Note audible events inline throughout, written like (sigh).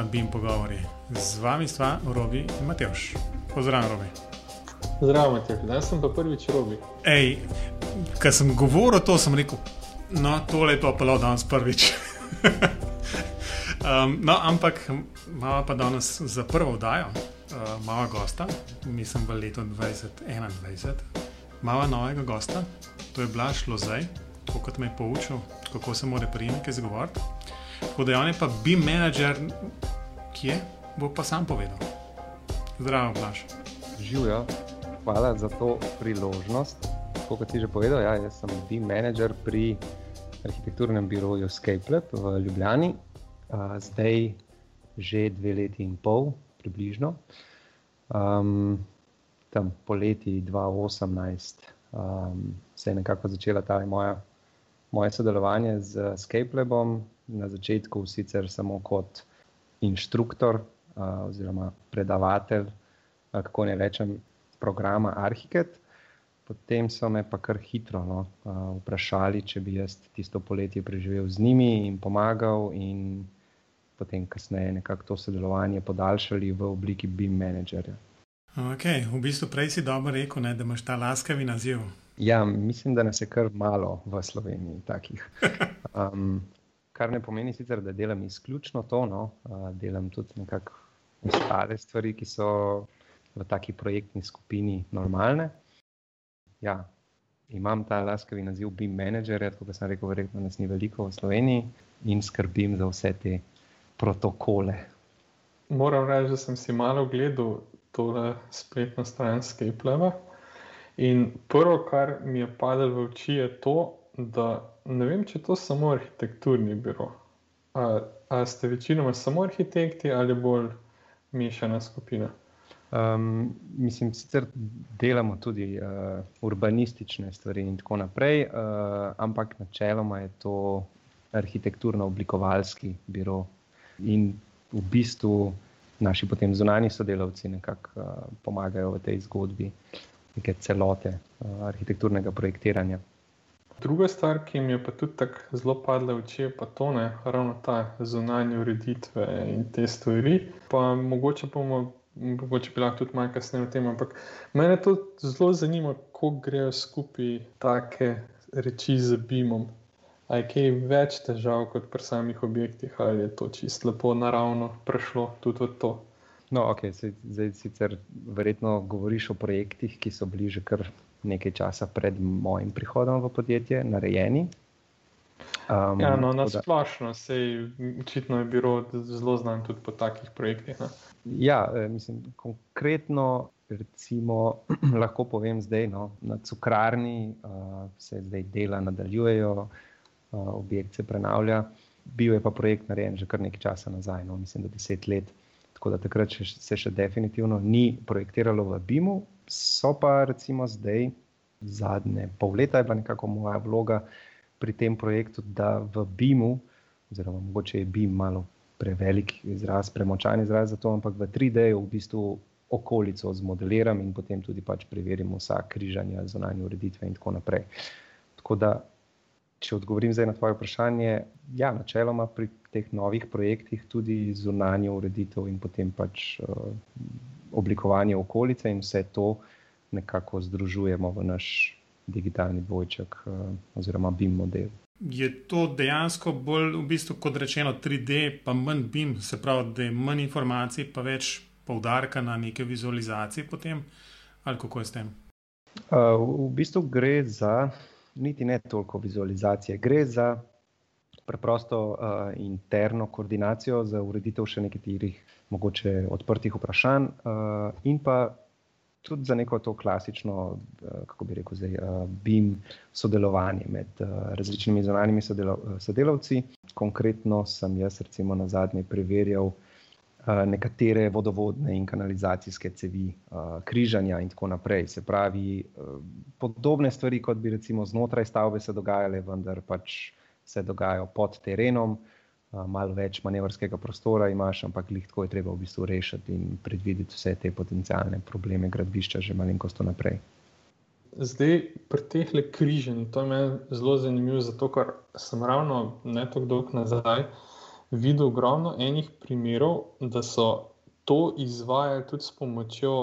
podcasta Bim Pogovori. Z vami sta Robi in Matejš. Pozdravljen, Robi. Zdravo, Matejš, danes sem pa prvič Robi. Ej, ko sem govoril to, sem rekel, no, tole je pa pelo danes prvič. (laughs) um, no, ampak imamo pa danes za prvo oddajo, uh, malo gosta, mislim v letu 2021. Imamo novega gosta, to je Blaž Lozej, kot me je poučil, kako se mora prijemke zgovoriti. Tako da je pa bi menedžer, ki je, bo pa sam povedal. Zdravo, Blaž. Živijo, hvala za to priložnost. Kot si že povedal, ja, jaz sem bi menedžer pri arhitekturnem biroju Skype v Ljubljani, zdaj že dve leti in pol, približno. Um, tam poleti 2018 um, se je nekako začela ta moja, moje sodelovanje z Skype-Labom, na začetku sicer samo kot inštruktor uh, oziroma predavatelj, uh, kako ne rečem, programa Arhiket. Potem so me pa kar hitro no, uh, vprašali, če bi jaz tisto poletje preživel z njimi in pomagal, in potem kasneje nekako to sodelovanje podaljšali v obliki BIM menedžerja. Okay, v bistvu prej si dobro rekel, ne, da imaš ta laskavi naziv. Ja, mislim, da nas je kar malo v Sloveniji takih. (laughs) Um, kar ne pomeni sicer, da delam izključno to, no, uh, delam tudi nekako ostale stvari, ki so v taki projektni skupini normalne. Ja, imam ta laskavi naziv BIM manager, kot sem rekel, verjetno nas ni veliko v Sloveniji in skrbim za vse te protokole. Moram reči, da sem si malo gledal tole spletno stran Skype. In prvo, kar mi je padlo v oči, je to, da ne vem, če je to samo arhitekturni biro. A, a ste večinoma samo arhitekti ali bolj mešana skupina? Um, mislim, sicer delamo tudi uh, urbanistične stvari in tako naprej, uh, ampak načeloma je to arhitekturno-oblikovalski biro. In v bistvu naši potem zunani sodelavci nekako uh, pomagajo v tej zgodbi neke celote uh, arhitekturnega projektiranja. Druga stvar, ki mi je pa tudi tako zelo padla v oči, pa to, ne, ravno ta zunanje ureditve in te stvari. Pa mogoče bomo, mogoče bi lahko tudi malo kasneje o tem, ampak mene to zelo zanima, kako grejo skupaj take reči z BIM-om. Ali je kaj več težav kot pri samih objektih, ali je to čisto lepo naravno prišlo tudi v to. No, ok, zdaj sicer verjetno govoriš o projektih, ki so bili že kar nekaj časa pred mojim prihodom v podjetje, narejeni. Um, ja, no, na splošno, sej očitno je bilo zelo znan tudi po takih projektih. Ne? Ja, eh, mislim, konkretno. Recimo, (clears throat) lahko povem zdaj, no, na cukrarni uh, se zdaj dela nadaljujejo, uh, objekt se prenavlja. Bil je pa projekt narejen že kar nekaj časa nazaj, no, mislim, da deset let. Tako da takrat še, se še definitivno ni projektiralo v BIM-u, so pa recimo zdaj, zadnje pol leta, je bila nekako moja vloga pri tem projektu, da v BIM-u, oziroma mogoče je BIM malo prevelik izraz, premočan izraz za to, ampak v 3D-ju v bistvu okolico zmodeliram in potem tudi pač preverim vsa križanja, zunanje ureditve in tako naprej. Tako da, če odgovorim zdaj na tvoje vprašanje, ja, načeloma pri teh novih projektih tudi zunanje ureditev in potem pač. Uh, oblikovanje okolice in vse to nekako združujemo v naš digitalni dvojček eh, oziroma BIM model. Je to dejansko bolj v bistvu kot rečeno 3D, pa manj BIM, se pravi, da je manj informacij, pa več poudarka na neke vizualizacije potem, ali kako je s tem? Uh, v bistvu gre za niti ne toliko vizualizacije, gre za preprosto uh, interno koordinacijo za ureditev še nekaterih mogoče odprtih vprašanj uh, in pa tudi za neko to klasično, uh, kako bi rekel, zdaj, uh, BIM sodelovanje med uh, različnimi zunanjimi sodelav, sodelavci. Konkretno sem jaz recimo na zadnje preverjal nekatere vodovodne in kanalizacijske cevi, križanja in tako naprej. Se pravi, podobne stvari, kot bi recimo znotraj stavbe se dogajale, vendar pač se dogajajo pod terenom, malo več manevrskega prostora imaš, ampak lahko je treba v bistvu rešiti in predvideti vse te potencijalne probleme gradbišča že malenkost naprej. Zdaj, pri teh le križanjih, to je meni zelo zanimivo, zato ker sem ravno ne tako dolgo nazaj videl ogromno enih primerov, da so to izvajali tudi s pomočjo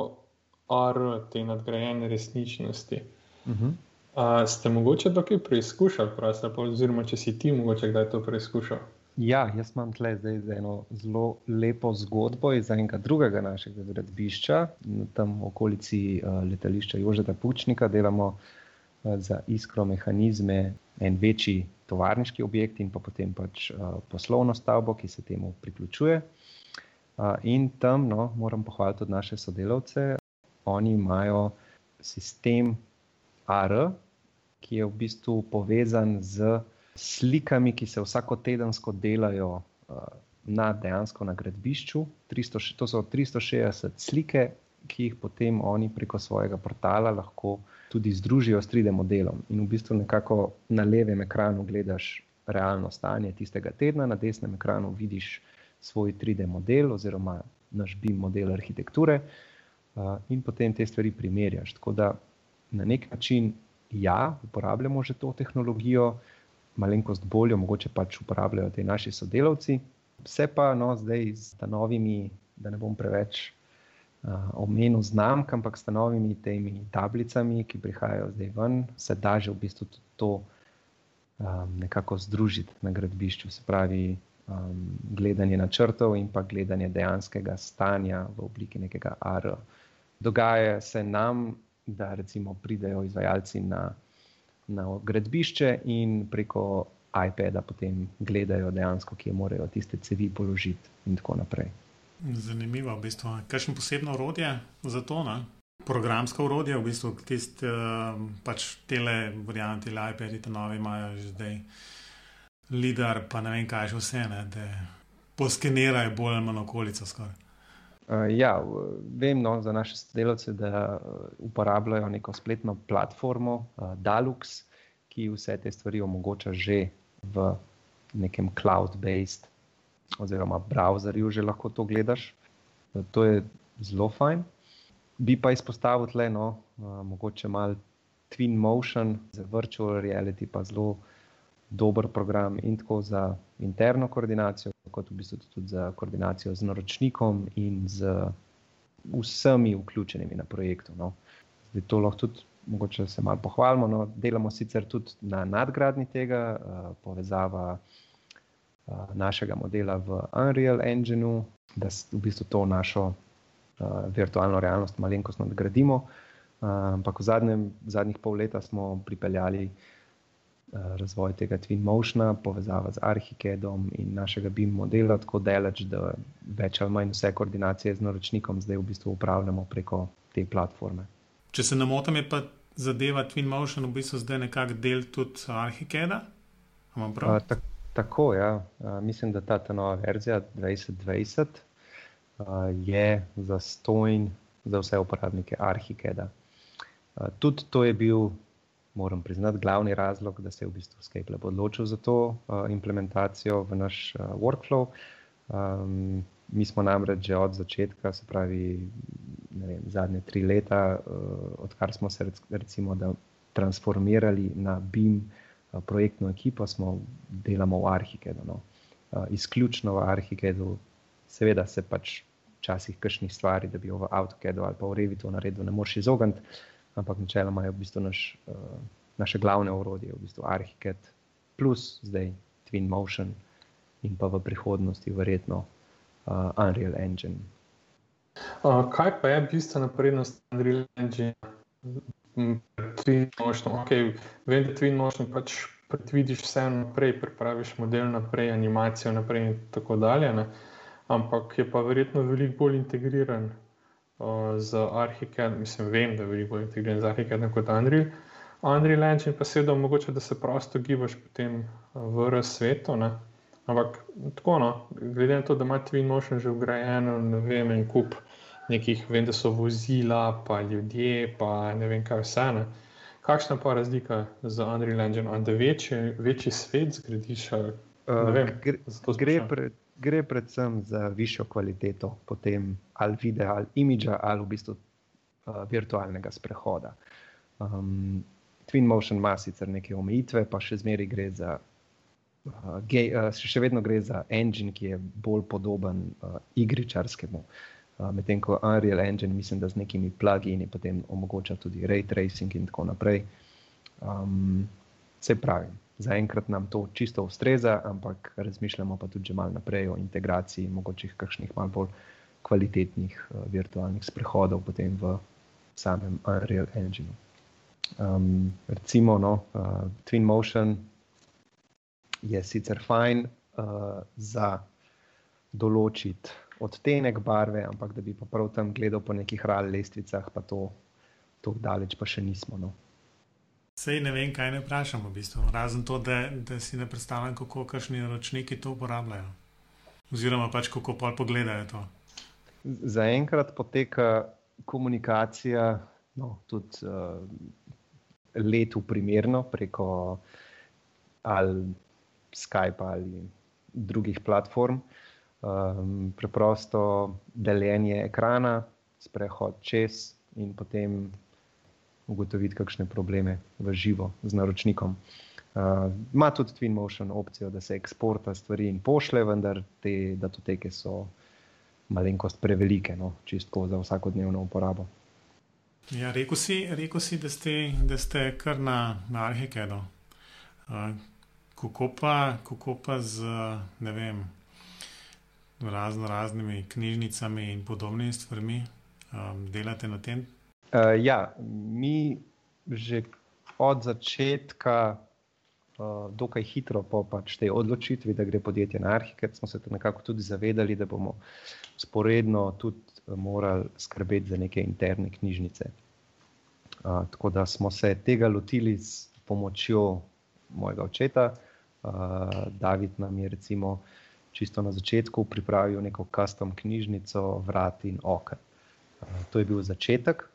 AR, te nadgrajene resničnosti. Uh -huh. uh, ste mogoče to kaj preizkušali, oziroma če si ti mogoče kdaj to preizkušal? Ja, jaz imam tle zdaj eno zelo lepo zgodbo iz enega drugega našega gradbišča, tam v okolici uh, letališča Jožeta Pučnika, delamo uh, za iskro mehanizme, en večji tovarniški objekt in pa potem pač uh, poslovno stavbo, ki se temu priključuje. Uh, in tam no, moram pohvaliti tudi naše sodelavce. Oni imajo sistem AR, ki je v bistvu povezan z slikami, ki se vsako tedensko delajo uh, na dejansko na gradbišču. 300, to so 360 slike, ki jih potem oni preko svojega portala lahko tudi združijo s 3D modelom. In v bistvu nekako na levem ekranu gledaš realno stanje tistega tedna, na desnem ekranu vidiš svoj 3D model oziroma naš BIM model arhitekture uh, in potem te stvari primerjaš. Tako da na nek način ja, uporabljamo že to tehnologijo malenkost bolj, mogoče pač uporabljajo ti naši sodelavci. Vse pa no, zdaj z novimi, da ne bom preveč uh, omenil znamk, ampak s novimi temi tablicami, ki prihajajo zdaj ven, se da že v bistvu tudi to um, nekako združiti na gradbišču. Se pravi, um, gledanje načrtov in pa gledanje dejanskega stanja v obliki nekega AR. Dogaja se nam, da recimo pridejo izvajalci na na gradbišče in preko iPada potem gledajo dejansko, kje morajo tiste cevi položiti in tako naprej. Zanimivo, v bistvu. Kakšno posebno urodje za to? Ne? Programsko urodje, v bistvu tiste uh, pač tele, varianti, iPadi, te nove imajo že zdaj, LIDAR, pa ne vem kaj že vse, ne, da poskenirajo bolj ali manj okolico skoraj. Uh, ja, vem no, za naše sodelavce, da uporabljajo neko spletno platformo uh, Dalux, ki vse te stvari omogoča že v nekem cloud-based oziroma browserju, že lahko to gledaš. Uh, to je zelo fajn. Bi pa izpostavil tle, no, uh, mogoče malo Twin Motion za virtual reality, pa zelo dober program in tako za interno koordinacijo, kot v bistvu tudi za koordinacijo z naročnikom in z vsemi vključenimi na projektu. No. Zdaj to lahko tudi, mogoče se malo pohvalimo. No. Delamo sicer tudi na nadgradni tega, uh, povezava uh, našega modela v Unreal Engineu, da v bistvu to našo uh, virtualno realnost malenkost nadgradimo. Uh, ampak v, zadnjem, zadnjih pol leta smo pripeljali uh, razvoj tega Twin Motiona, povezava z Arhicadom in našega BIM modela, tako daleč, da več ali manj vse koordinacije z naročnikom zdaj v bistvu upravljamo preko te platforme. Če se ne motim, je pa zadeva Twin Motion v bistvu zdaj nekako del tudi Arhicada. Uh, tak, tako, ja. Uh, mislim, da ta, ta nova verzija 2020 uh, je za stojn za vse uporabnike Arhicada. Uh, tudi to je bil moram priznati, glavni razlog, da se je v bistvu Skype odločil za to uh, implementacijo v naš uh, workflow. Um, mi smo namreč že od začetka, se pravi, vem, zadnje tri leta, uh, odkar smo se recimo transformirali na BIM uh, projektno ekipo, smo delamo v Arhikedu. No. Uh, izključno v Arhikedu, seveda se pač včasih kršnih stvari, da bi jo v AutoCAD-u ali pa v Revitu naredil, ne moreš izogniti ampak načeloma je v bistvu naš, uh, naše glavne orodje, v bistvu Arhicad, plus zdaj Twin Motion in pa v prihodnosti verjetno uh, Unreal Engine. Uh, kaj pa je bistvena prednost Unreal Engine? Twin Motion, okay, vem, da Twin Motion pač predvidiš vse naprej, pripraviš model naprej, animacijo naprej in tako dalje, ne? ampak je pa verjetno veliko bolj integriran z Arhicad, mislim, vem, da je veliko bolj integriran z Arhicadom kot Unreal. Unreal Engine pa seveda omogoča, da se prosto gibaš potem v razsvetu. Ampak tako, no, glede na to, da ima Twin Motion že ugrajeno, ne vem, en kup nekih, vem, da so vozila, pa ljudje, pa ne vem, kaj vse. Ne. Kakšna pa razlika z Unreal Engine, da večji, večji svet zgradiš? Uh, gre, gre, pred, gre predvsem za višjo kvaliteto, potem ali videa, ali imidža, ali v bistvu uh, virtualnega sprehoda. Um, Twin Motion ima sicer neke omejitve, pa še zmeraj gre za uh, ge, uh, še vedno gre za engine, ki je bolj podoben uh, igričarskemu. Uh, Medtem ko Unreal Engine, mislim, da z nekimi plugini potem omogoča tudi ray tracing in tako naprej. Um, se pravi, zaenkrat nam to čisto ustreza, ampak razmišljamo pa tudi malo naprej o integraciji, mogoče kakšnih malo bolj kvalitetnih uh, virtualnih sprehodov potem v samem Unreal Engineu. Um, recimo, no, uh, Twin Motion je sicer fajn uh, za določiti odtenek barve, ampak da bi pa prav tam gledal po nekih RAL lestvicah, pa to, to daleč pa še nismo. No. Sej ne vem, kaj ne vprašam, v bistvu. razen to, da, da si ne predstavljam, kako kakšni naročniki to uporabljajo. Oziroma, pač kako pa pogledajo to. Zaenkrat poteka komunikacija, no, tudi uh, letu primerno preko ali Skype ali drugih platform. Um, preprosto deljenje ekrana, sprehod čez in potem ugotoviti, kakšne probleme v živo z naročnikom. Uh, ima tudi Twinmotion opcijo, da se eksporta stvari in pošle, vendar te datoteke so malenkost prevelike, no, čisto za vsakodnevno uporabo. Ja, rekel si, rekel si da, ste, da ste kar na, na Arhikedu. Uh, kako, pa, kako pa z vem, razno raznimi knjižnicami in podobnimi stvarmi um, delate na tem? Uh, ja, mi že od začetka, uh, dokaj hitro po pač tej odločitvi, da gre podjetje na Arhiket, smo se nekako tudi zavedali, da bomo sporedno tudi morali skrbeti za neke interne knjižnice. Uh, tako da smo se tega lotili s pomočjo mojega očeta. Uh, David nam je recimo čisto na začetku pripravil neko custom knjižnico, vrat in okna. Uh, to je bil začetek.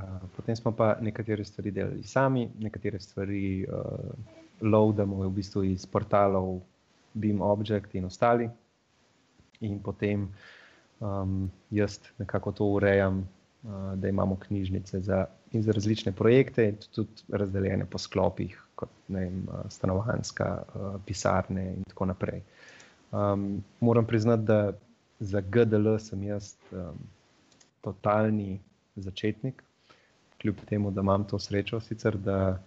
Uh, potem smo pa nekatere stvari delali sami, nekatere stvari uh, loadamo v bistvu iz portalov Beam Object in ostali. In potem um, jaz nekako to urejam, uh, da imamo knjižnice za, za različne projekte, tudi razdeljene po sklopih, kot vem, uh, stanovanska, uh, pisarne in tako naprej. Um, moram priznati, da za GDL sem jaz um, totalni začetnik, kljub temu, da imam to srečo, sicer, da,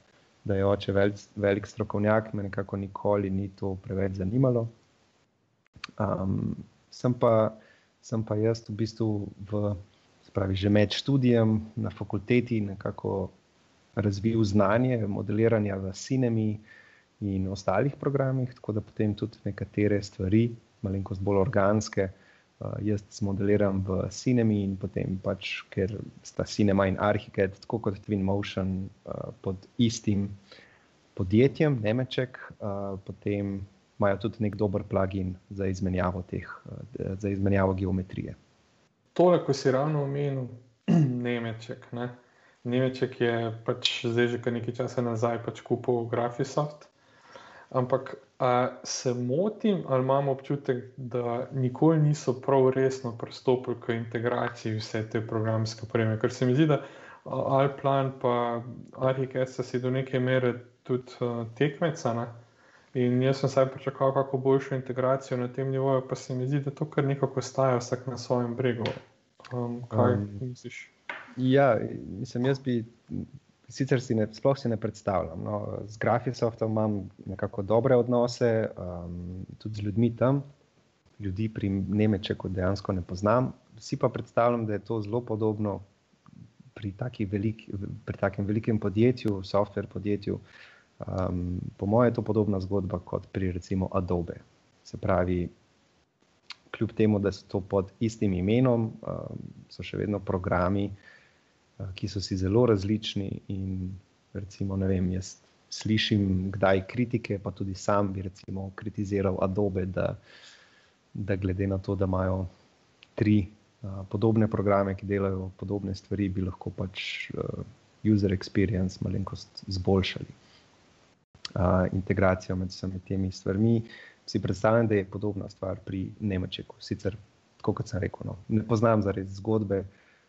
da je oče velik, velik strokovnjak, me nekako nikoli ni to preveč zanimalo. Um, sem pa sem pa jaz v bistvu v, spravi, že med študijem na fakulteti nekako razvil znanje modeliranja v Cinemi in ostalih programih, tako da potem tudi nekatere stvari, malenkost bolj organske, uh, jaz modeliram v Cinemi in potem pač, ker sta Cinema in Archicad, tako kot Twin Motion, uh, pod istim podjetjem, Nemček, uh, potem imajo tudi nek dober plugin za izmenjavo, teh, eh, za izmenjavo geometrije. Tole, ko si ravno omenil, (clears throat) Nemček. Ne? Nemček je pač zdaj že kar nekaj časa nazaj pač kupil Graphisoft. Ampak se motim, ali imamo občutek, da nikoli niso prav resno pristopili k integraciji vse te programske opreme. Ker se mi zdi, da Alplan in Arhikes so do neke mere tudi uh, tekmeca. Ne? In jaz sem zdaj pričakoval, kako boljšo integracijo na tem nivoju, pa se mi zdi, da to kar nekako staja vsak na svojem bregu. Um, kaj um, misliš? Ja, mislim, jaz bi. Sicer si ne, sploh si ne predstavljam. No, z Graphisoftom imam nekako dobre odnose, um, tudi z ljudmi tam, ljudi pri Nemčeku dejansko ne poznam. Si pa predstavljam, da je to zelo podobno pri, velik, pri takem velikem podjetju, software podjetju, Um, po mojem je to podobna zgodba kot pri recimo Adobe. Se pravi, kljub temu, da so to pod istim imenom, um, so še vedno programi, uh, ki so si zelo različni. In recimo, ne vem, jaz slišim kdaj kritike, pa tudi sam bi recimo kritiziral Adobe, da, da glede na to, da imajo tri uh, podobne programe, ki delajo podobne stvari, bi lahko pač uh, user experience malenkost zboljšali integracijo med vsemi temi stvarmi. Si predstavljam, da je podobna stvar pri Nemčeku. Sicer, kot sem rekel, no, ne poznam za res zgodbe,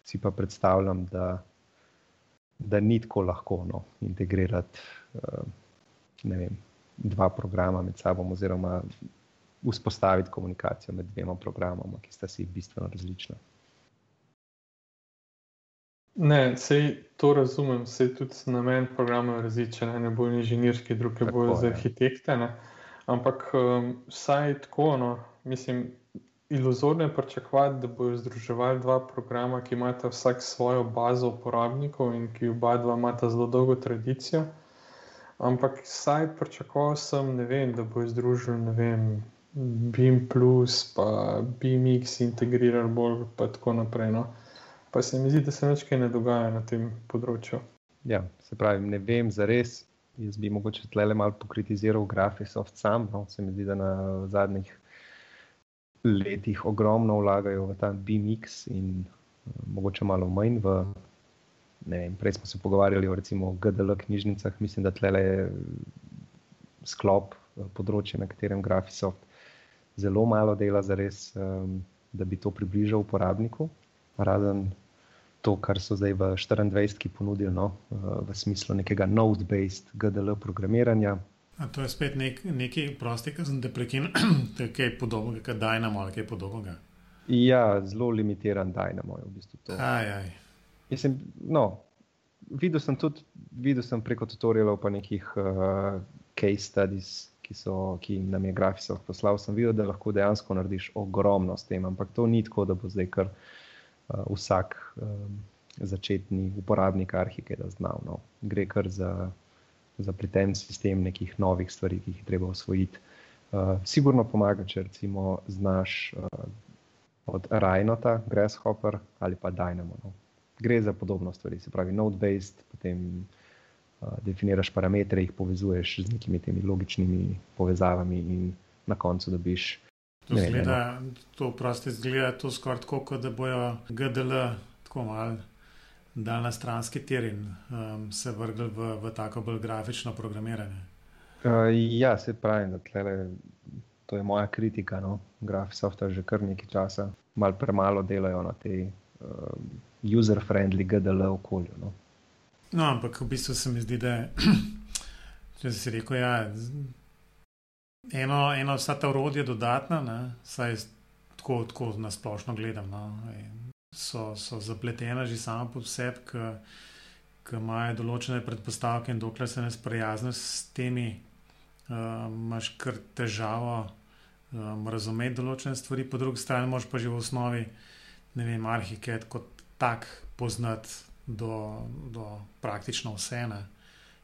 si pa predstavljam, da, da ni tako lahko no, integrirati uh, vem, dva programa med sabo, oziroma vzpostaviti komunikacijo med dvema programoma, ki sta si bistveno različna. Ne, sej to razumem, sej tudi namen programa je različen, ne bolj inženirski, drugi bolj za arhitekte. Ne? Ampak um, vsaj tako, no, mislim, iluzorno je pričakovati, da bodo združevali dva programa, ki imata vsak svojo bazo uporabnikov in ki oba dva imata zelo dolgo tradicijo. Ampak vsaj pričakoval sem, vem, da bodo združili BIM, pa BIMX integrirali bolj in tako naprej. No. Pa se mi zdi, da se nekaj ne dogaja na tem področju. Ja, se pravi, ne vem za res. Jaz bi mogoče tle malo pokritiziral Graphisoft sam. No. Se mi zdi, da na zadnjih letih ogromno vlagajo v ta BMX in uh, mogoče malo manj v. Vem, prej smo se pogovarjali o recimo GDL knjižnicah, mislim, da tle je sklop uh, področja, na katerem Graphisoft zelo malo dela za res, um, da bi to približal uporabniku. Razen to, kar so zdaj v 24-ki ponudili, no, v smislu nekega node-based GDL programiranja. A to je spet nek, nekaj prostega, da prekinemo, (clears throat) da je kaj podobnega, kot Dynamo ali kaj podobnega. Ja, zelo limitiran Dynamo je v bistvu to. Aj, aj. Mislim, no, videl sem tudi videl sem preko tutorialov pa nekih uh, case studies, ki, so, ki nam je Graphisoft poslal. Sem videl, da lahko dejansko narediš ogromno s tem, ampak to ni tako, da bo zdaj kar. Eh, vsak um, začetni uporabnik Arhikeda znal. No. Gre kar za, za pleten sistem nekih novih stvari, ki jih je treba osvojiti. Uh, sigurno pomaga, če recimo znaš uh, od Rajnota, Grasshopper ali pa Dynamo. No. Gre za podobno stvari, se pravi, node-based, potem uh, definiraš parametre, jih povezuješ z nekimi temi logičnimi povezavami in na koncu dobiš To, zgleda, to prosti zgleda to skoraj tako, kot da bojo GDL tako malo dal na stranski tir in um, se vrgli v, v tako bolj grafično programiranje. Uh, ja, se pravi, da tlele, to je moja kritika. No? Graphisoft že kar nekaj časa, malo premalo delajo na tej uh, user-friendly GDL okolju. No? no, ampak v bistvu se mi zdi, da (clears throat) če si rekel, ja eno, eno vsa ta urodja dodatna, ne, saj tako, tako na splošno gledam. No, so, so zapletena že sama po sebi, ki imajo določene predpostavke in dokler se ne sprijazniš s temi, uh, imaš kar težavo um, razumeti določene stvari, po drugi strani moš pa že v osnovi, ne vem, arhiket kot tak poznati do, do praktično vse, ne,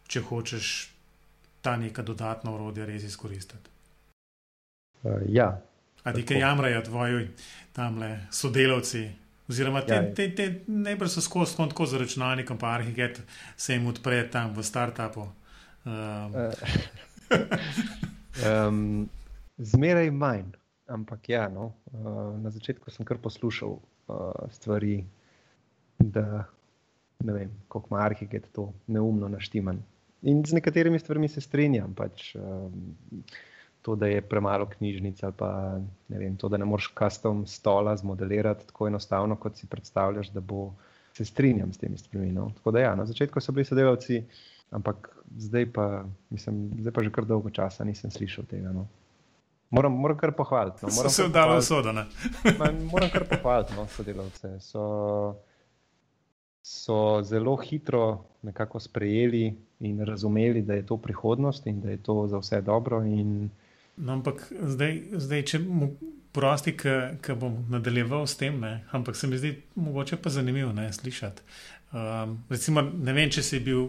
če hočeš ta neka dodatna urodja res izkoristiti. Uh, ja. A ti kaj jamrajo tvoji tamle sodelavci? Oziroma, te, ja, te, te najbrž so skozi tako z računalnikom, pa arhitekt se jim odpre tam v startupu. Um. (laughs) um, zmeraj manj, ampak ja, no, uh, na začetku sem kar poslušal uh, stvari, da ne vem, kako ima arhitekt to neumno naštiman. In z nekaterimi stvarmi se strinjam. Pač, um, to, da je premalo knjižnic, ali pa ne vem, to, da ne moreš custom stola zmodelirati tako enostavno, kot si predstavljaš, da bo se strinjam s temi stvarmi. No? Tako da ja, na začetku so bili sodelavci, ampak zdaj pa, mislim, zdaj pa že kar dolgo časa nisem slišal tega. No? Moram, moram kar pohvaliti. No. (laughs) Se je dalo sodo. moram kar pohvaliti no, sodelavce. So, so zelo hitro nekako sprejeli in razumeli, da je to prihodnost in da je to za vse dobro. In, No, ampak zdaj, zdaj če mu prosti, ki bom nadaljeval s tem, ne? ampak se mi zdi mogoče pa zanimivo ne, slišati. Um, recimo, ne vem, če si bil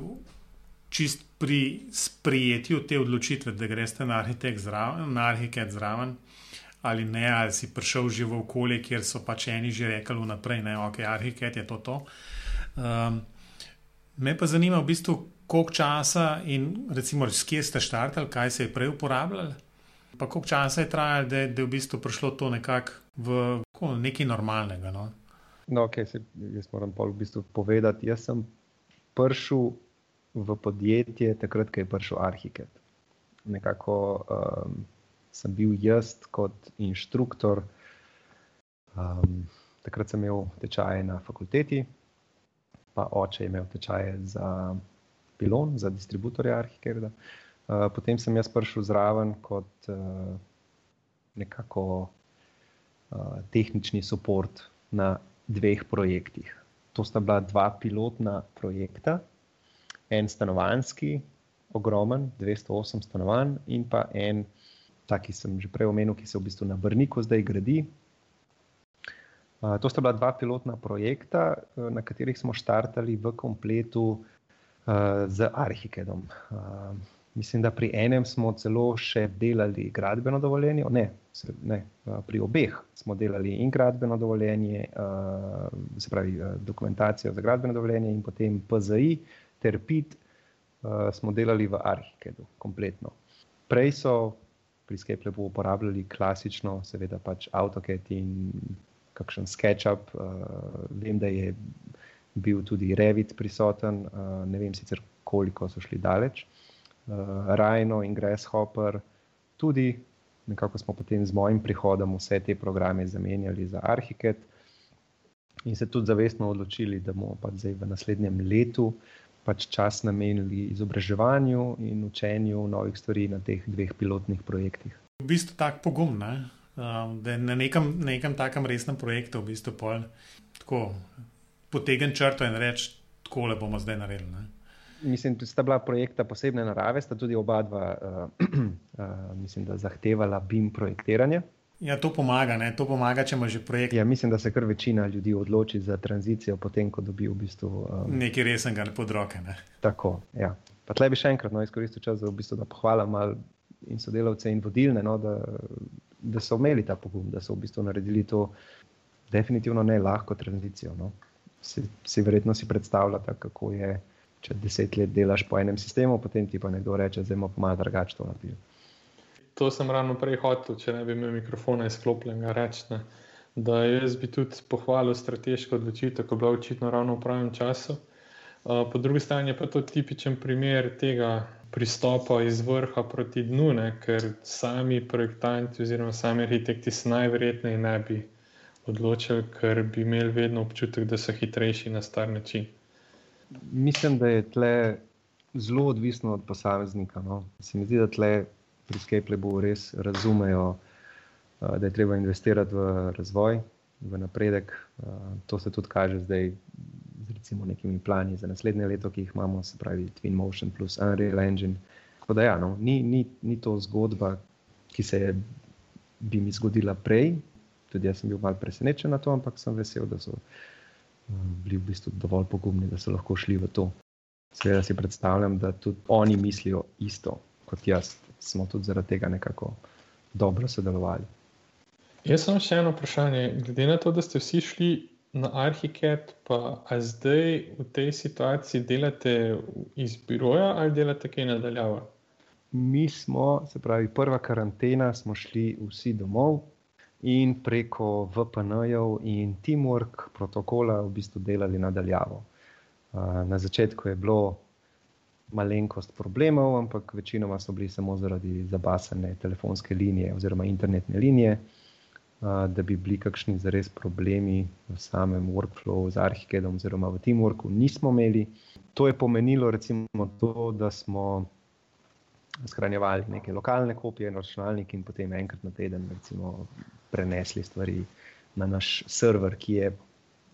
čist pri sprijetju te odločitve, da greš na arhitekt zraven, na arhitekt zraven. Ali ne, ali si prišel že v okolje, kjer so pač eni že rekli vnaprej, da okay, je arhitekt to. to. Um, me pa zanima v bistvu, koliko časa in recimo, kje ste štartali, kaj se je prej uporabljalo. Pa koliko časa je trajalo, da, da je v bistvu prišlo to nekako v ko, nekaj normalnega? No, no okay, se, jaz moram pa v bistvu povedati. Jaz sem prišel v podjetje takrat, ko je prišel arhitekt. Nekako um, sem bil jaz kot inštruktor. Um, takrat sem imel tečaje na fakulteti, pa oče je imel tečaje za pilon, za distributorja arhitekta. Uh, potem sem jaz prišel zraven kot uh, nekako uh, tehnični podpor na dveh projektih. To sta bila dva pilotna projekta, en stanovanjski, ogromen, 208 stanovanj, in pa en, ta, ki sem že prej omenil, ki se v bistvu na Brniku zdaj gradi. Uh, to sta bila dva pilotna projekta, uh, na katerih smo štartali v kompletu uh, z Arhikedom. Uh, Mislim, da pri enem smo celo še delali gradbeno dovoljenje, ne, ne, pri obeh smo delali in gradbeno dovoljenje, se pravi dokumentacijo za gradbeno dovoljenje, in potem PZI ter PIT smo delali v Arhikedu, kompletno. Prej so pri Skeplebu uporabljali klasično, seveda pač AutoCAD in kakšen SketchUp. Vem, da je bil tudi Revit prisoten, ne vem sicer koliko so šli daleč uh, Rhino in Grasshopper. Tudi nekako smo potem z mojim prihodom vse te programe zamenjali za Arhiket in se tudi zavestno odločili, da bomo pa zdaj v naslednjem letu pač čas namenili izobraževanju in učenju novih stvari na teh dveh pilotnih projektih. V bistvu tak pogum, ne? da je na nekem, nekem takem resnem projektu v bistvu pol, tako potegen črto in reči, tako le bomo zdaj naredili. Ne? Mislim, da sta bila projekta posebne narave, sta tudi oba dva, uh, uh, mislim, da zahtevala BIM projektiranje. Ja, to pomaga, ne? to pomaga, če ima že projekt. Ja, mislim, da se kar večina ljudi odloči za tranzicijo, potem ko dobi v bistvu. Um, Nekaj resnega pod roke. Ne? Tako. Ja. Pa tle bi še enkrat no, izkoristil čas, da, v bistvu, da pohvalim in sodelavce in vodilne, no, da, da so imeli ta pogum, da so v bistvu naredili to definitivno ne lahko tranzicijo. No. Si, si verjetno si predstavljate, kako je če deset let delaš po enem sistemu, potem ti pa nekdo reče, da ima pa malo drugače to napisati. To sem ravno prej hotel, če ne bi imel mikrofona izklopljenega, reči. Da jaz bi tudi pohvalil strateško odločitev, ko je bila očitno ravno v pravem času. Po drugi strani je pa to tipičen primer tega pristopa iz vrha proti dnu, ne? ker sami projektanti oziroma sami arhitekti se najverjetneje ne bi odločili, ker bi imeli vedno občutek, da so hitrejši na star način mislim, da je tle zelo odvisno od posameznika. No. Se mi zdi, da tle pri Skeplebu res razumejo, da je treba investirati v razvoj, v napredek. To se tudi kaže zdaj z recimo nekimi plani za naslednje leto, ki jih imamo, se pravi Twin Motion plus Unreal Engine. Tako da ja, no, ni, ni, ni to zgodba, ki se je bi mi zgodila prej. Tudi jaz sem bil malce presenečen na to, ampak sem vesel, da so bili v bistvu dovolj pogumni, da so lahko šli v to. Seveda si predstavljam, da tudi oni mislijo isto kot jaz, smo tudi zaradi tega nekako dobro sodelovali. Jaz sem še eno vprašanje. Glede na to, da ste vsi šli na Arhiket, pa zdaj v tej situaciji delate iz biroja ali delate kaj nadaljavo? Mi smo, se pravi, prva karantena, smo šli vsi domov, in preko VPN-jev in Teamwork protokola v bistvu delali nadaljavo. Na začetku je bilo malenkost problemov, ampak večinoma so bili samo zaradi zabasane telefonske linije oziroma internetne linije. Da bi bili kakšni zares problemi v samem workflowu z Arhikedom oziroma v Teamworku, nismo imeli. To je pomenilo, recimo, to, da smo shranjevali neke lokalne kopije na računalnik in potem enkrat na teden, recimo, prenesli stvari na naš server, ki je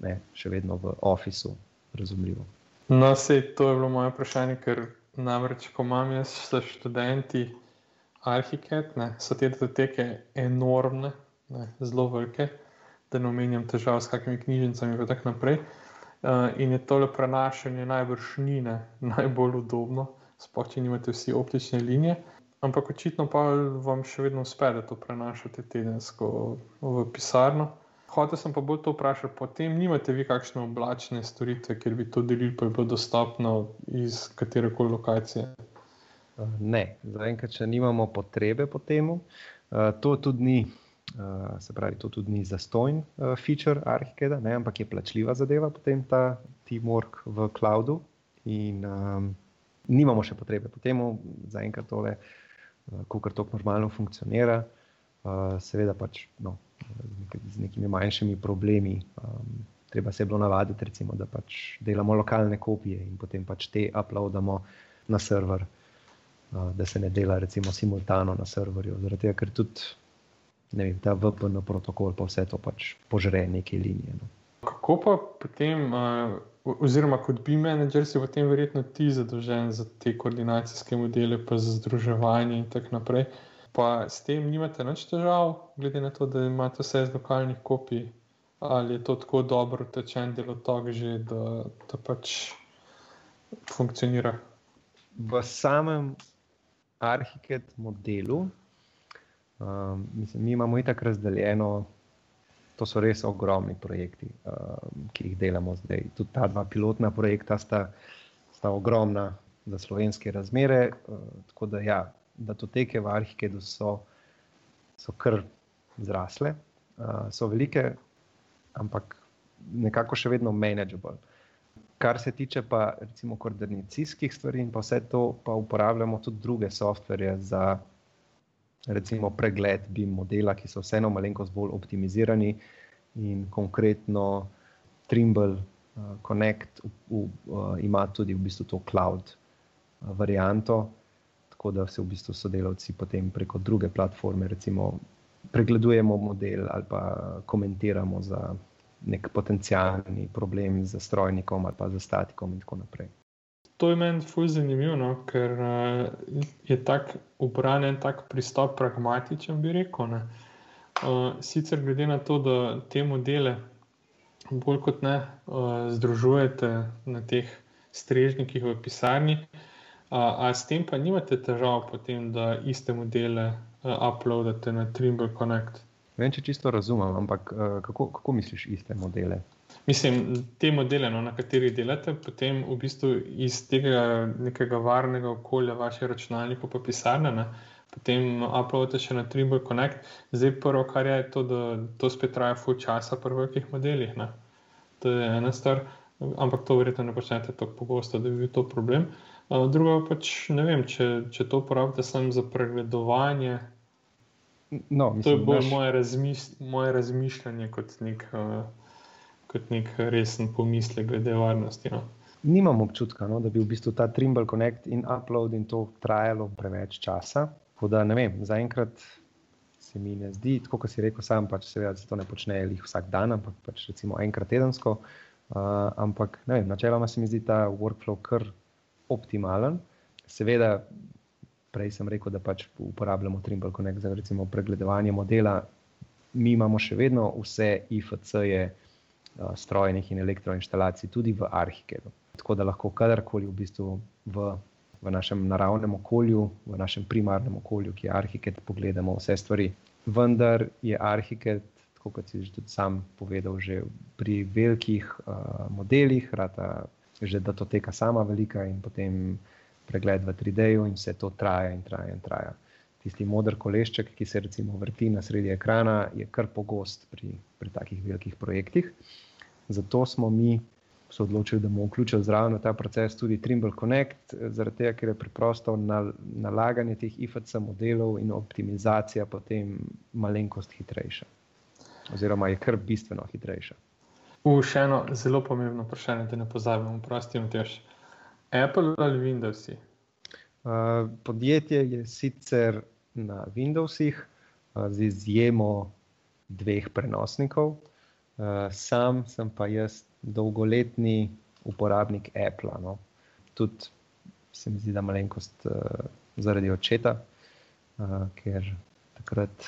ne, še vedno v Officeu, razumljivo. No, se to je bilo moje vprašanje, ker namreč, ko imam jaz s študenti arhitekt, so te datoteke enormne, ne, zelo velike, da ne omenjam težav s kakimi knjižnicami in tako naprej. Uh, in je tole prenašanje najbrž ni ne, (laughs) najbolj udobno, sploh če nimate vsi optične linije. Ampak očitno pa vam še vedno uspe, da to prenašate tedensko v pisarno. Hotel sem pa bolj to vprašati, potem nimate vi kakšne oblačne storitve, kjer bi to delili, pa je bilo dostopno iz katere koli lokacije? Ne, zaenkrat, če nimamo potrebe po tem, to tudi ni. Se pravi, to tudi ni zastojen feature Arhikeda, ne, ampak je plačljiva zadeva, potem ta teamwork v cloudu. In um, nimamo še potrebe po tem, zaenkrat tole. Uh, ko kar tako normalno funkcionira, uh, seveda pač no, z nekimi manjšimi problemi. Um, treba se je bilo navaditi, recimo, da pač delamo lokalne kopije in potem pač te uploadamo na server. da se ne dela recimo simultano na serverju. Zaradi tega, ker tudi vem, ta VPN protokol pa vse to pač požre neke linije. No. Kako pa potem, oziroma kot bi menedžer, si potem verjetno ti zadolžen za te koordinacijske modele, pa za združevanje in tako naprej. Pa s tem nimate več težav, glede na to, da imate vse z lokalnih kopij, ali je to tako dobro tečen delotok, že da, da pač funkcionira. V samem arhiket modelu, um, mislim, mi imamo itak razdeljeno, to so res ogromni projekti, um, ki jih delamo zdaj. Tudi ta dva pilotna projekta sta, sta ogromna za slovenske razmere. Uh, tako da, ja, da to teke v arhiketu so, so kar zrasle, uh, so velike, ampak nekako še vedno manageable. Kar se tiče pa recimo koordinacijskih stvari in pa vse to, pa uporabljamo tudi druge softverje za recimo pregled BIM modela, ki so vseeno malenkost bolj optimizirani in konkretno Trimble uh, Connect v, v, uh, ima tudi v bistvu to cloud uh, varianto, tako da se v bistvu sodelavci potem preko druge platforme recimo pregledujemo model ali pa komentiramo za nek potencijalni problem z strojnikom ali pa z statikom in tako naprej. To je meni fully zanimivo, no? ker uh, je tak ubranjen tak pristop pragmatičen, bi rekel. Uh, sicer glede na to, da te modele bolj kot ne uh, združujete na teh strežnikih v pisarni, uh, a s tem pa nimate težav, potem, da iste modele uh, uploadate na Trimble Connect. Ne vem, če čisto razumem, ampak uh, kako, kako misliš iste modele? Mislim, te modele, no, na katerih delate, potem v bistvu iz tega nekega varnega okolja, vaše računalnike, pa pisarne, ne, potem uploadate še na Trimble Connect. Zdaj, prvo, kar je, je to, da to spet traja full časa pri velikih modelih. Ne. To je ena stvar, ampak to verjetno ne počnete tako pogosto, da bi bil to problem. Uh, drugo pač ne vem, če, če to uporabljate samo za pregledovanje. No, mislim, to je bolj naš... moje, razmiš moje razmišljanje kot nek, uh, kot nek resen pomislek glede varnosti. No. Nimam občutka, no, da bi v bistvu ta Trimble Connect in upload in to trajalo preveč časa. Da, vem, zaenkrat se mi ne zdi, tako kot si rekel, sam pač seveda se to ne počne vsak dan, ampak pač recimo enkrat tedensko. Uh, ampak vem, načeloma se mi zdi ta workflow kar optimalen. Seveda prej sem rekel, da pač uporabljamo Trimble Connect za recimo, pregledovanje modela. Mi imamo še vedno vse IFC-je strojnih in elektroinstalacij tudi v Arhikedu. Tako da lahko kadarkoli v bistvu v, v našem naravnem okolju, v našem primarnem okolju, ki je Arhiked, pogledamo vse stvari. Vendar je Arhiked, kot si tudi sam povedal, že pri velikih uh, modelih, rata, že da to teka sama velika in potem pregled v 3D-ju in vse to traja in traja in traja. Tisti modr kolešček, ki se recimo vrti na sredi ekrana, je kar pogost pri, pri takih velikih projektih. Zato smo mi se odločili, da bomo vključili zraven v ta proces tudi Trimble Connect, zaradi tega, ker je preprosto nalaganje teh IFC modelov in optimizacija potem malenkost hitrejša. Oziroma je kar bistveno hitrejša. Še eno zelo pomembno vprašanje, da ne pozabimo, prosti, Matjaš. Apple ali Windows? Uh, podjetje je sicer na Windowsih, uh, z izjemo dveh prenosnikov. Uh, sam sem pa jaz dolgoletni uporabnik Apple. No. Tudi se mi zdi, da malenkost uh, zaradi očeta, uh, ker takrat,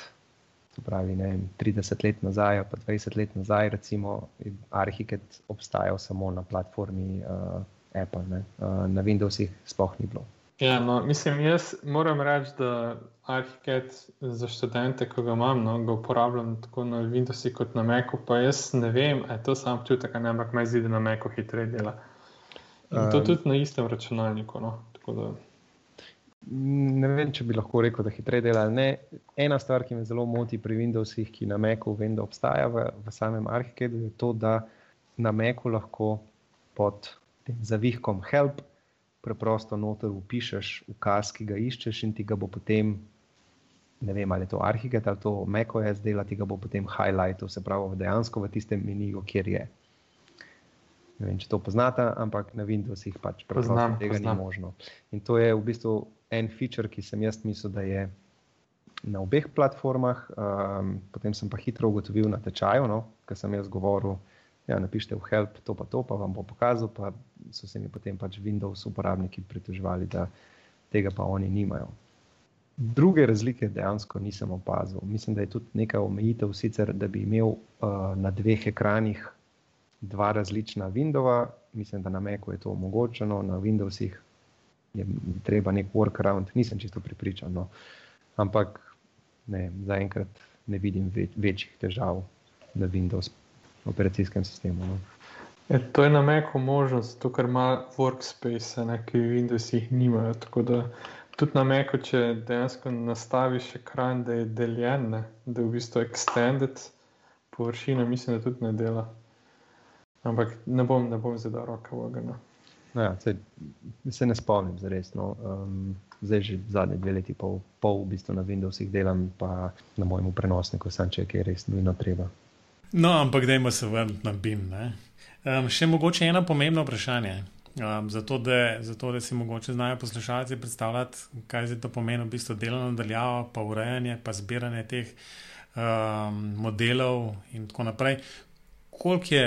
pravi, ne, 30 let nazaj, pa 20 let nazaj, recimo, je Arhiket obstajal samo na platformi. Uh, Apple, ne? na Windowsih sploh ni bilo. Ja, no, mislim, jaz moram reči, da Arhitekt za študente, ko ga imam, no, ga uporabljam tako na Windowsih kot na Macu. Pa jaz ne vem, ali je to samo občutek, ali ampak naj zide na Macu hitreje dela. In to um, tudi na istem računalniku. No, ne vem, če bi lahko rekel, da hitreje dela. Ne. Ena stvar, ki me zelo moti pri Windowsih, ki na Macu vem, da obstaja v, v samem Arhitektu, je to, da na Macu lahko pod tem zavihkom help, preprosto noter upišeš ukaz, ki ga iščeš in ti ga bo potem, ne vem ali je to Arhiget ali to MacOS dela, ti ga bo potem highlightal, se pravi dejansko v tistem meniju, kjer je. Ne vem, če to poznate, ampak na Windowsih pač preprosto Poznam, tega poznam. ni možno. In to je v bistvu en feature, ki sem jaz mislil, da je na obeh platformah. Um, potem sem pa hitro ugotovil na tečaju, no, ker sem jaz govoril, ja, napišite v help to pa to, pa vam bo pokazal, pa so se mi potem pač Windows uporabniki pritoževali, da tega pa oni nimajo. Druge razlike dejansko nisem opazil. Mislim, da je tudi neka omejitev, sicer, da bi imel uh, na dveh ekranih dva različna Windova. Mislim, da na Macu je to omogočeno, na Windowsih je treba nek workaround, nisem čisto pripričan. No. Ampak ne, zaenkrat ne vidim ve večjih težav na Windows operacijskem sistemu. No. E, to je na Macu možno, zato ker ima workspace, ne, ki v Windowsih nimajo. Tako da tudi na Macu, če dejansko nastaviš ekran, da je deljen, ne, da je v bistvu extended površina, mislim, da tudi ne dela. Ampak ne bom, ne bom zdaj dal roke v ogenj. no. Ja, se, se ne spomnim, zares. No. Um, zdaj že zadnje dve leti, pol, pol v bistvu na Windowsih delam, pa na mojem prenosniku, sam če je res nujno treba. No, ampak dajmo se vrniti na BIM. ne. Um, še mogoče eno pomembno vprašanje. Um, zato, da, zato, da si mogoče znajo poslušalci predstavljati, kaj zdaj to pomeni, v bistvu delo nadaljavo, pa urejanje, pa zbiranje teh um, modelov in tako naprej. Koliko je,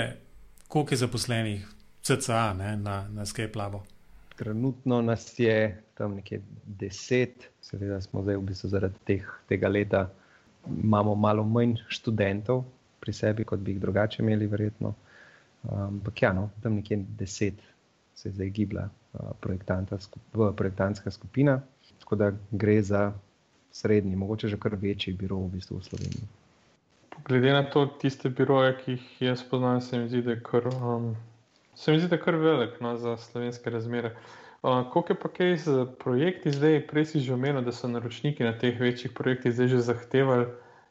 koliko je zaposlenih, CCA ne, na, na Skype Labu? Trenutno nas je tam nekje deset, seveda smo zdaj v bistvu zaradi teh, tega leta, imamo malo manj študentov pri sebi, kot bi jih drugače imeli, verjetno. Ampak ja, no, tam nekje deset se je zdaj gibla uh, projektantska skupina, tako da gre za srednji, mogoče že kar večji biro v bistvu v Sloveniji. Glede na to, tiste biroje, ki jih jaz poznam, se mi zdi, da je kar, um, se mi zdi, da je kar velik no, za slovenske razmere. Uh, koliko je pa kaj z projekti zdaj? Prej si že omenil, da so naročniki na teh večjih projektih zdaj že zahtevali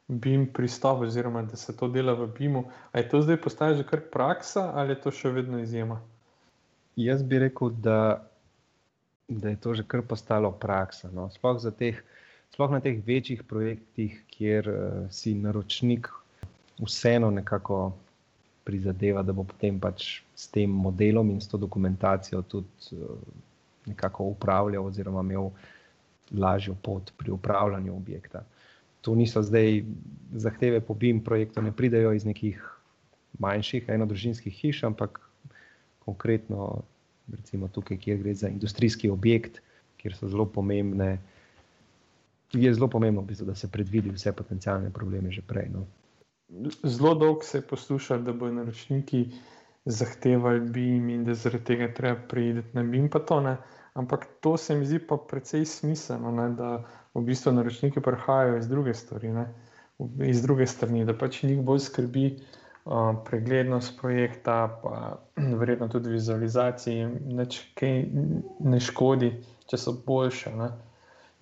BIM pristop, oziroma da se to dela v BIM-u. Ali je to zdaj postaja že kar praksa ali je to še vedno izjema? Jaz bi rekel, da, da je to že kar postalo praksa. No. Sploh, teh, sploh na teh večjih projektih, kjer uh, si naročnik vseeno nekako prizadeva, da bo potem pač s tem modelom in s to dokumentacijo tudi uh, nekako upravljal, oziroma imel lažjo pot pri upravljanju objekta. To niso zdaj zahteve po BIM projektu, ne pridejo iz nekih manjših enodružinskih hiš, ampak konkretno, recimo tukaj, kjer gre za industrijski objekt, kjer so zelo pomembne. Je zelo pomembno, v bistvu, da se predvidi vse potencijalne probleme že prej. No. Zelo dolgo se je poslušalo, da bodo naročniki zahtevali BIM in da zaradi tega treba priti na BIM, pa to ne. Ampak to se mi zdi pa precej smiselno, ne, da v bistvu naročniki prihajajo iz druge stvari, ne, iz druge strani, da pač njih bolj skrbi uh, preglednost projekta, pa (clears throat) verjetno tudi vizualizaciji, nič kaj ne škodi, če so boljše. Ne.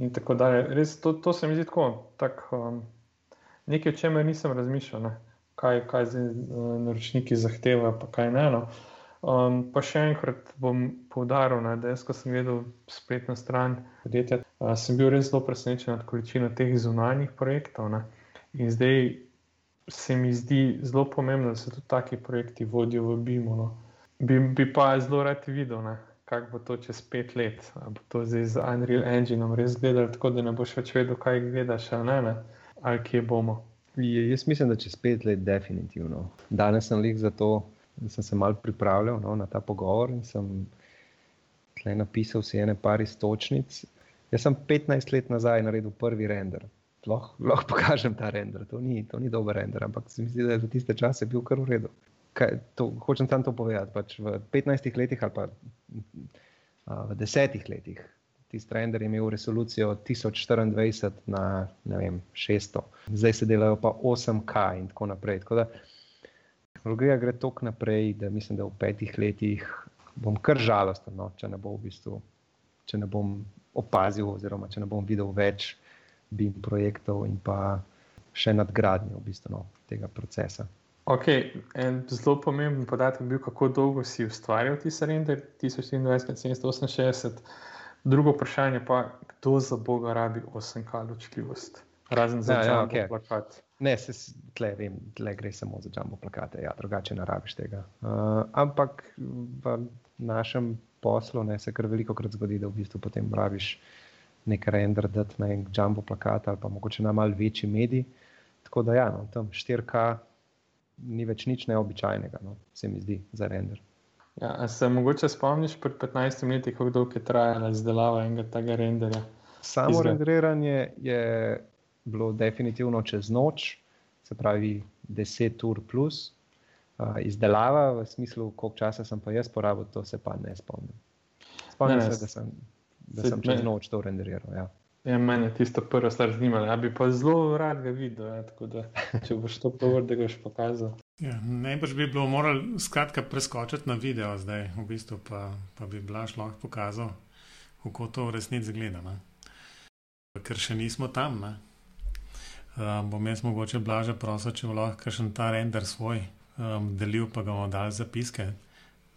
In tako dalje. Res, to, to se mi zdi tako, tak, um, nekaj, o čemer nisem razmišljal, ne. kaj, kaj zdaj uh, naročniki zahtevajo, pa kaj ne. No. Um, pa še enkrat bom poudaril, ne, da jaz, ko sem gledal spletno stran podjetja, uh, sem bil res zelo presenečen nad količino teh zunanjih projektov. Ne. In zdaj se mi zdi zelo pomembno, da se tudi taki projekti vodijo v BIM-u. No. Bi, bi pa zelo rad videl, kako bo to čez pet let. Ali bo to zdaj z Unreal Engineom res gledal, tako da ne boš več vedel, kaj gledaš, ali ne, ne. ali kje bomo. Je, jaz mislim, da čez pet let, definitivno. Danes sem lih za to, sem se malo pripravljal no, na ta pogovor in sem tle napisal si ene par istočnic. Jaz sem 15 let nazaj naredil prvi render. Lahko, lahko pokažem ta render, to ni, to ni dober render, ampak se mi zdi, da je za tiste čase bil kar v redu. Kaj, to, hočem samo to povedati. Pač v 15 letih ali pa a, v 10 letih tisti render je imel resolucijo 1024 na vem, 600, zdaj se delajo pa 8K in tako naprej. Tako da tehnologija gre tako naprej, da mislim, da v petih letih bom kar žalosten, no, če ne bo v bistvu, če ne bom opazil, oziroma če ne bom videl več BIM projektov in pa še nadgradnje v bistvu, no, tega procesa. Ok, en zelo pomemben podatek je bil, kako dolgo si ustvarjal ti render 1024-768. Drugo vprašanje pa, kdo za Boga rabi 8K ločljivost, razen za Ja, ja, okej. plakat. Ne, se tle, vem, tle gre samo za jumbo plakate, ja, drugače ne rabiš tega. Uh, ampak v našem poslu ne, se kar veliko krat zgodi, da v bistvu potem rabiš nek render, da ti na en jumbo plakat ali pa mogoče na mal večji medij. Tako da ja, no, tam 4K ni več nič neobičajnega, no, se mi zdi za render. Ja, se mogoče spomniš pred 15 leti, kako dolgo je trajala izdelava enega tega renderja? Samo Izgled. renderiranje je bilo definitivno čez noč, se pravi 10 ur plus. Uh, izdelava v smislu, koliko časa sem pa jaz porabil, to se pa ne spomnim. Spomnim ne, ne, se, da sem, da se, sem čez noč to renderiral. Ja. Ja, meni je tisto prvo stvar zanimalo, da bi pa zelo rad ga videl. Ja, da, če boš to povedal, da ga boš pokazal. Ja, Najbrž bi bilo moralo skratka preskočiti na video, zdaj v bistvu pa, pa bi Blaž lahko pokazal, kako to v resnici zgleda. Ne? Ker še nismo tam. Um, bom jaz mogoče Blaža prosil, če bo lahko še ta render svoj um, delil, pa ga bomo dali zapiske,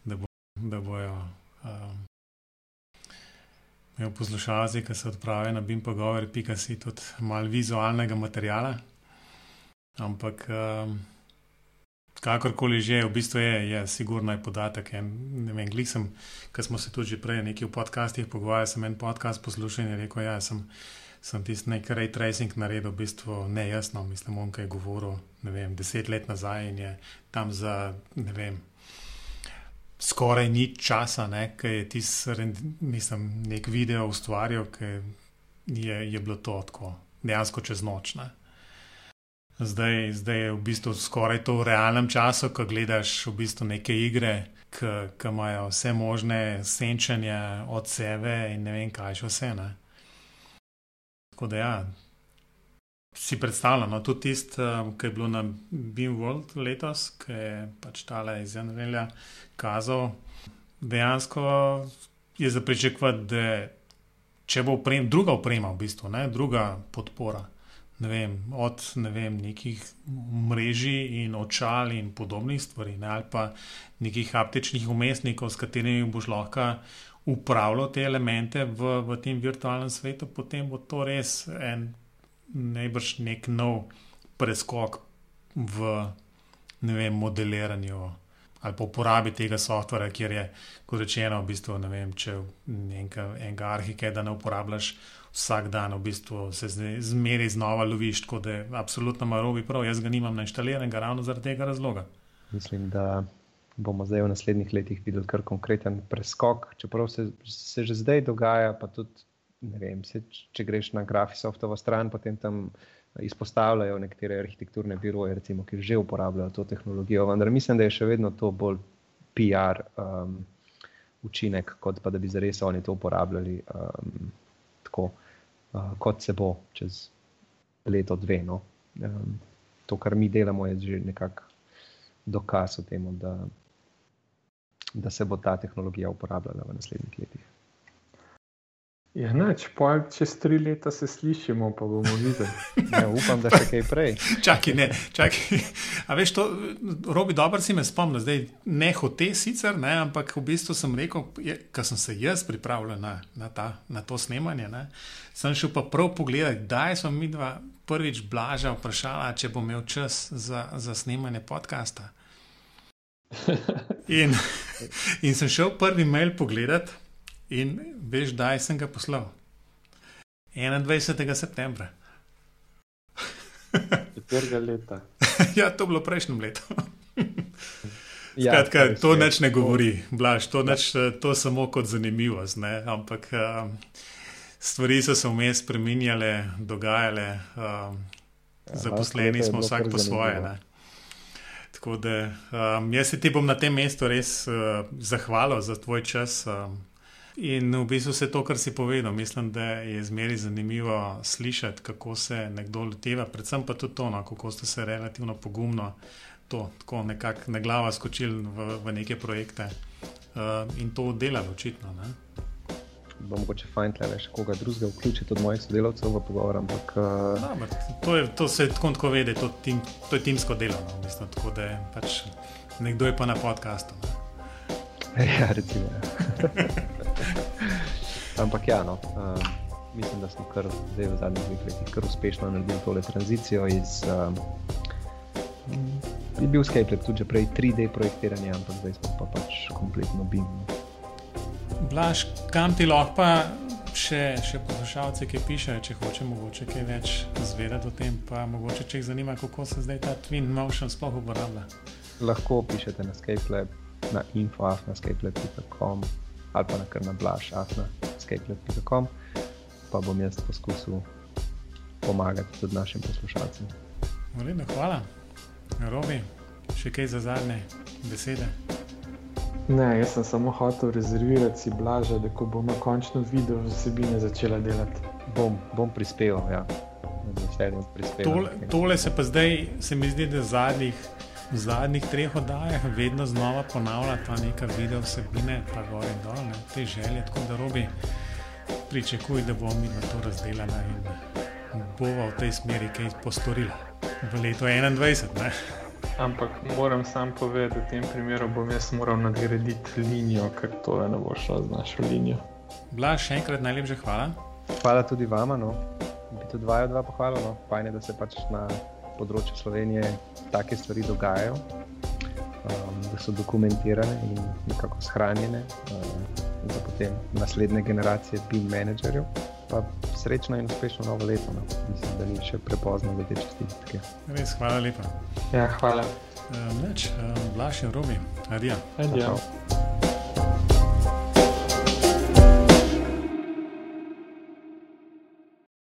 da, bo, da bojo. Um, poslušalci, ki se odpravijo na BIM pogovor, pika si tudi malo vizualnega materijala. Ampak, um, kakorkoli že, v bistvu je, je sigurno je podatek. En, ne vem, glisem, ker smo se tudi prej nekaj v podcastih pogovarjali, sem en podcast poslušal in rekel, ja, sem, sem tisti nek ray tracing naredil, v bistvu nejasno, mislim, on kaj je govoril, ne vem, deset let nazaj in je tam za, ne vem, skoraj ni časa, ki je ti nek video ustvarjal, ki je, je bilo to tako, dejansko čez noč. Ne. Zdaj, zdaj je v bistvu skoraj to v realnem času, ko gledaš v bistvu neke igre, ki imajo vse možne senčenja od sebe in ne vem, kaj še vse. Ne. Tako da ja, si predstavljam, no, tudi tisto, um, ki je bilo na Beam World letos, ki je pač tale iz Januarja kazal, dejansko je za pričakovati, da če bo oprem, druga oprema, v bistvu, ne, druga podpora. Ne vem, od ne vem, nekih mrežij in očal in podobnih stvari, ne, ali pa nekih haptičnih umestnikov, s katerimi boš lahko upravljal te elemente v, v tem virtualnem svetu, potem bo to res en najbrž nek nov preskok v vem, modeliranju ali pa uporabi tega softvera, kjer je, kot rečeno, v bistvu, ne vem, če enega arhike, da ne uporabljaš vsak dan, v bistvu se zmeri znova loviš, tako da je absolutno marovi prav. Jaz ga nimam nainštaliranega ravno zaradi tega razloga. Mislim, da bomo zdaj v naslednjih letih videli kar konkreten preskok, čeprav se, se že zdaj dogaja, pa tudi vem, se, če greš na Graphisoftovo stran, potem tam izpostavljajo nekatere arhitekturne biroje, recimo, ki že uporabljajo to tehnologijo. Vendar mislim, da je še vedno to bolj PR um, učinek, kot pa da bi zares oni to uporabljali um, tako, uh, kot se bo čez leto, dve. No. Um, to, kar mi delamo, je že nekako dokaz o tem, da, da se bo ta tehnologija uporabljala v naslednjih letih. Ja, neč, čez tri leta se slišimo, pa bomo videli. (laughs) Ja, upam, da še kaj prej. čakaj, ne, čakaj. A veš, to, robi dobro si me spomnil, zdaj ne hote sicer, ne, ampak v bistvu sem rekel, ker sem se jaz pripravljal na, na, ta, na to snemanje, ne, sem šel pa prav pogledati, kdaj smo mi dva prvič blaža vprašala, če bo imel čas za, za snemanje podcasta. In, in sem šel prvi mail pogledati. In veš, kdaj sem ga poslal? 21. septembra. Prvega leta. (laughs) ja, to je bilo prejšnjem letu. ja, Skratka, to neč ne govori, blaž, to, neč, to samo kot zanimivost. Ne? Ampak um, stvari so se vmes spremenjale, dogajale, um, ja, zaposleni smo vsak po svoje. Ne? Tako da um, jaz se ti bom na tem mestu res uh, zahvalil za tvoj čas. Um, In v bistvu vse to, kar si povedal, mislim, da je zmeraj zanimivo slišati, kako se nekdo loteva, predvsem pa tudi to, no, kako ste se relativno pogumno to, tako nekako na glavo skočili v, v neke projekte uh, in to delali, očitno. Ne? Bo mogoče fajn, da še koga drugega vključiti od mojih sodelavcev v pogovor. Ampak, uh... no, to, je, to se tako tako vede, to, tim, to je timsko delo. No, mislim, tako, da je pač nekdo je pa na podkastu. (laughs) Ja, recimo. Ja. (laughs) Ampak ja, no, um, mislim, da smo kar zdaj v zadnjih dveh letih kar uspešno naredili tole tranzicijo iz. Um, je bil Skype tudi že prej 3D projektiranje, ampak zdaj smo pa pač kompletno BIM. Blaž, kam ti lahko pa še, še poslušalce, ki pišejo, če hoče mogoče kaj več zvedeti o tem, pa mogoče če jih zanima, kako se zdaj ta Twin Motion sploh uporablja. Lahko pišete na Skype, na info.afnaskype.com ali pa na kar na blaž.afnaskype.com pa bom jaz poskusil pomagati tudi našim poslušalcem. Vredno, hvala. Robi, še kaj za zadnje besede? Ne, jaz sem samo hotel rezervirati si blaže, da ko bomo končno video vsebine začela delati. Bom, bom prispeval, ja. Tole, tole se pa zdaj, se mi zdi, da zadnjih, v zadnjih treh oddajah vedno znova ponavlja ta neka video vsebine, pa gor in dol, ne, te želje, tako da robi pričakuj, da bomo mi na to razdelili in bomo v tej smeri kaj postorili v letu 2021. Ne? Ampak moram sam povedati, da v tem primeru bom jaz moral nadgraditi linijo, ker to ne bo šlo z našo linijo. Blaž, še enkrat najlepša hvala. Hvala tudi vama. No. Bi tudi dva, dva pohvala. No. Fajn je, da se pač na področju Slovenije take stvari dogajajo, um, da so dokumentirane in nekako shranjene. Um, za potem naslednje generacije BIM menedžerjev. Pa srečno in uspešno novo leto. No. Mislim, da ni še prepozno za te čestitke. Res, hvala lepa. Ja, hvala. Uh, Neč, uh, Blaž in Robi, adijo. Adijo.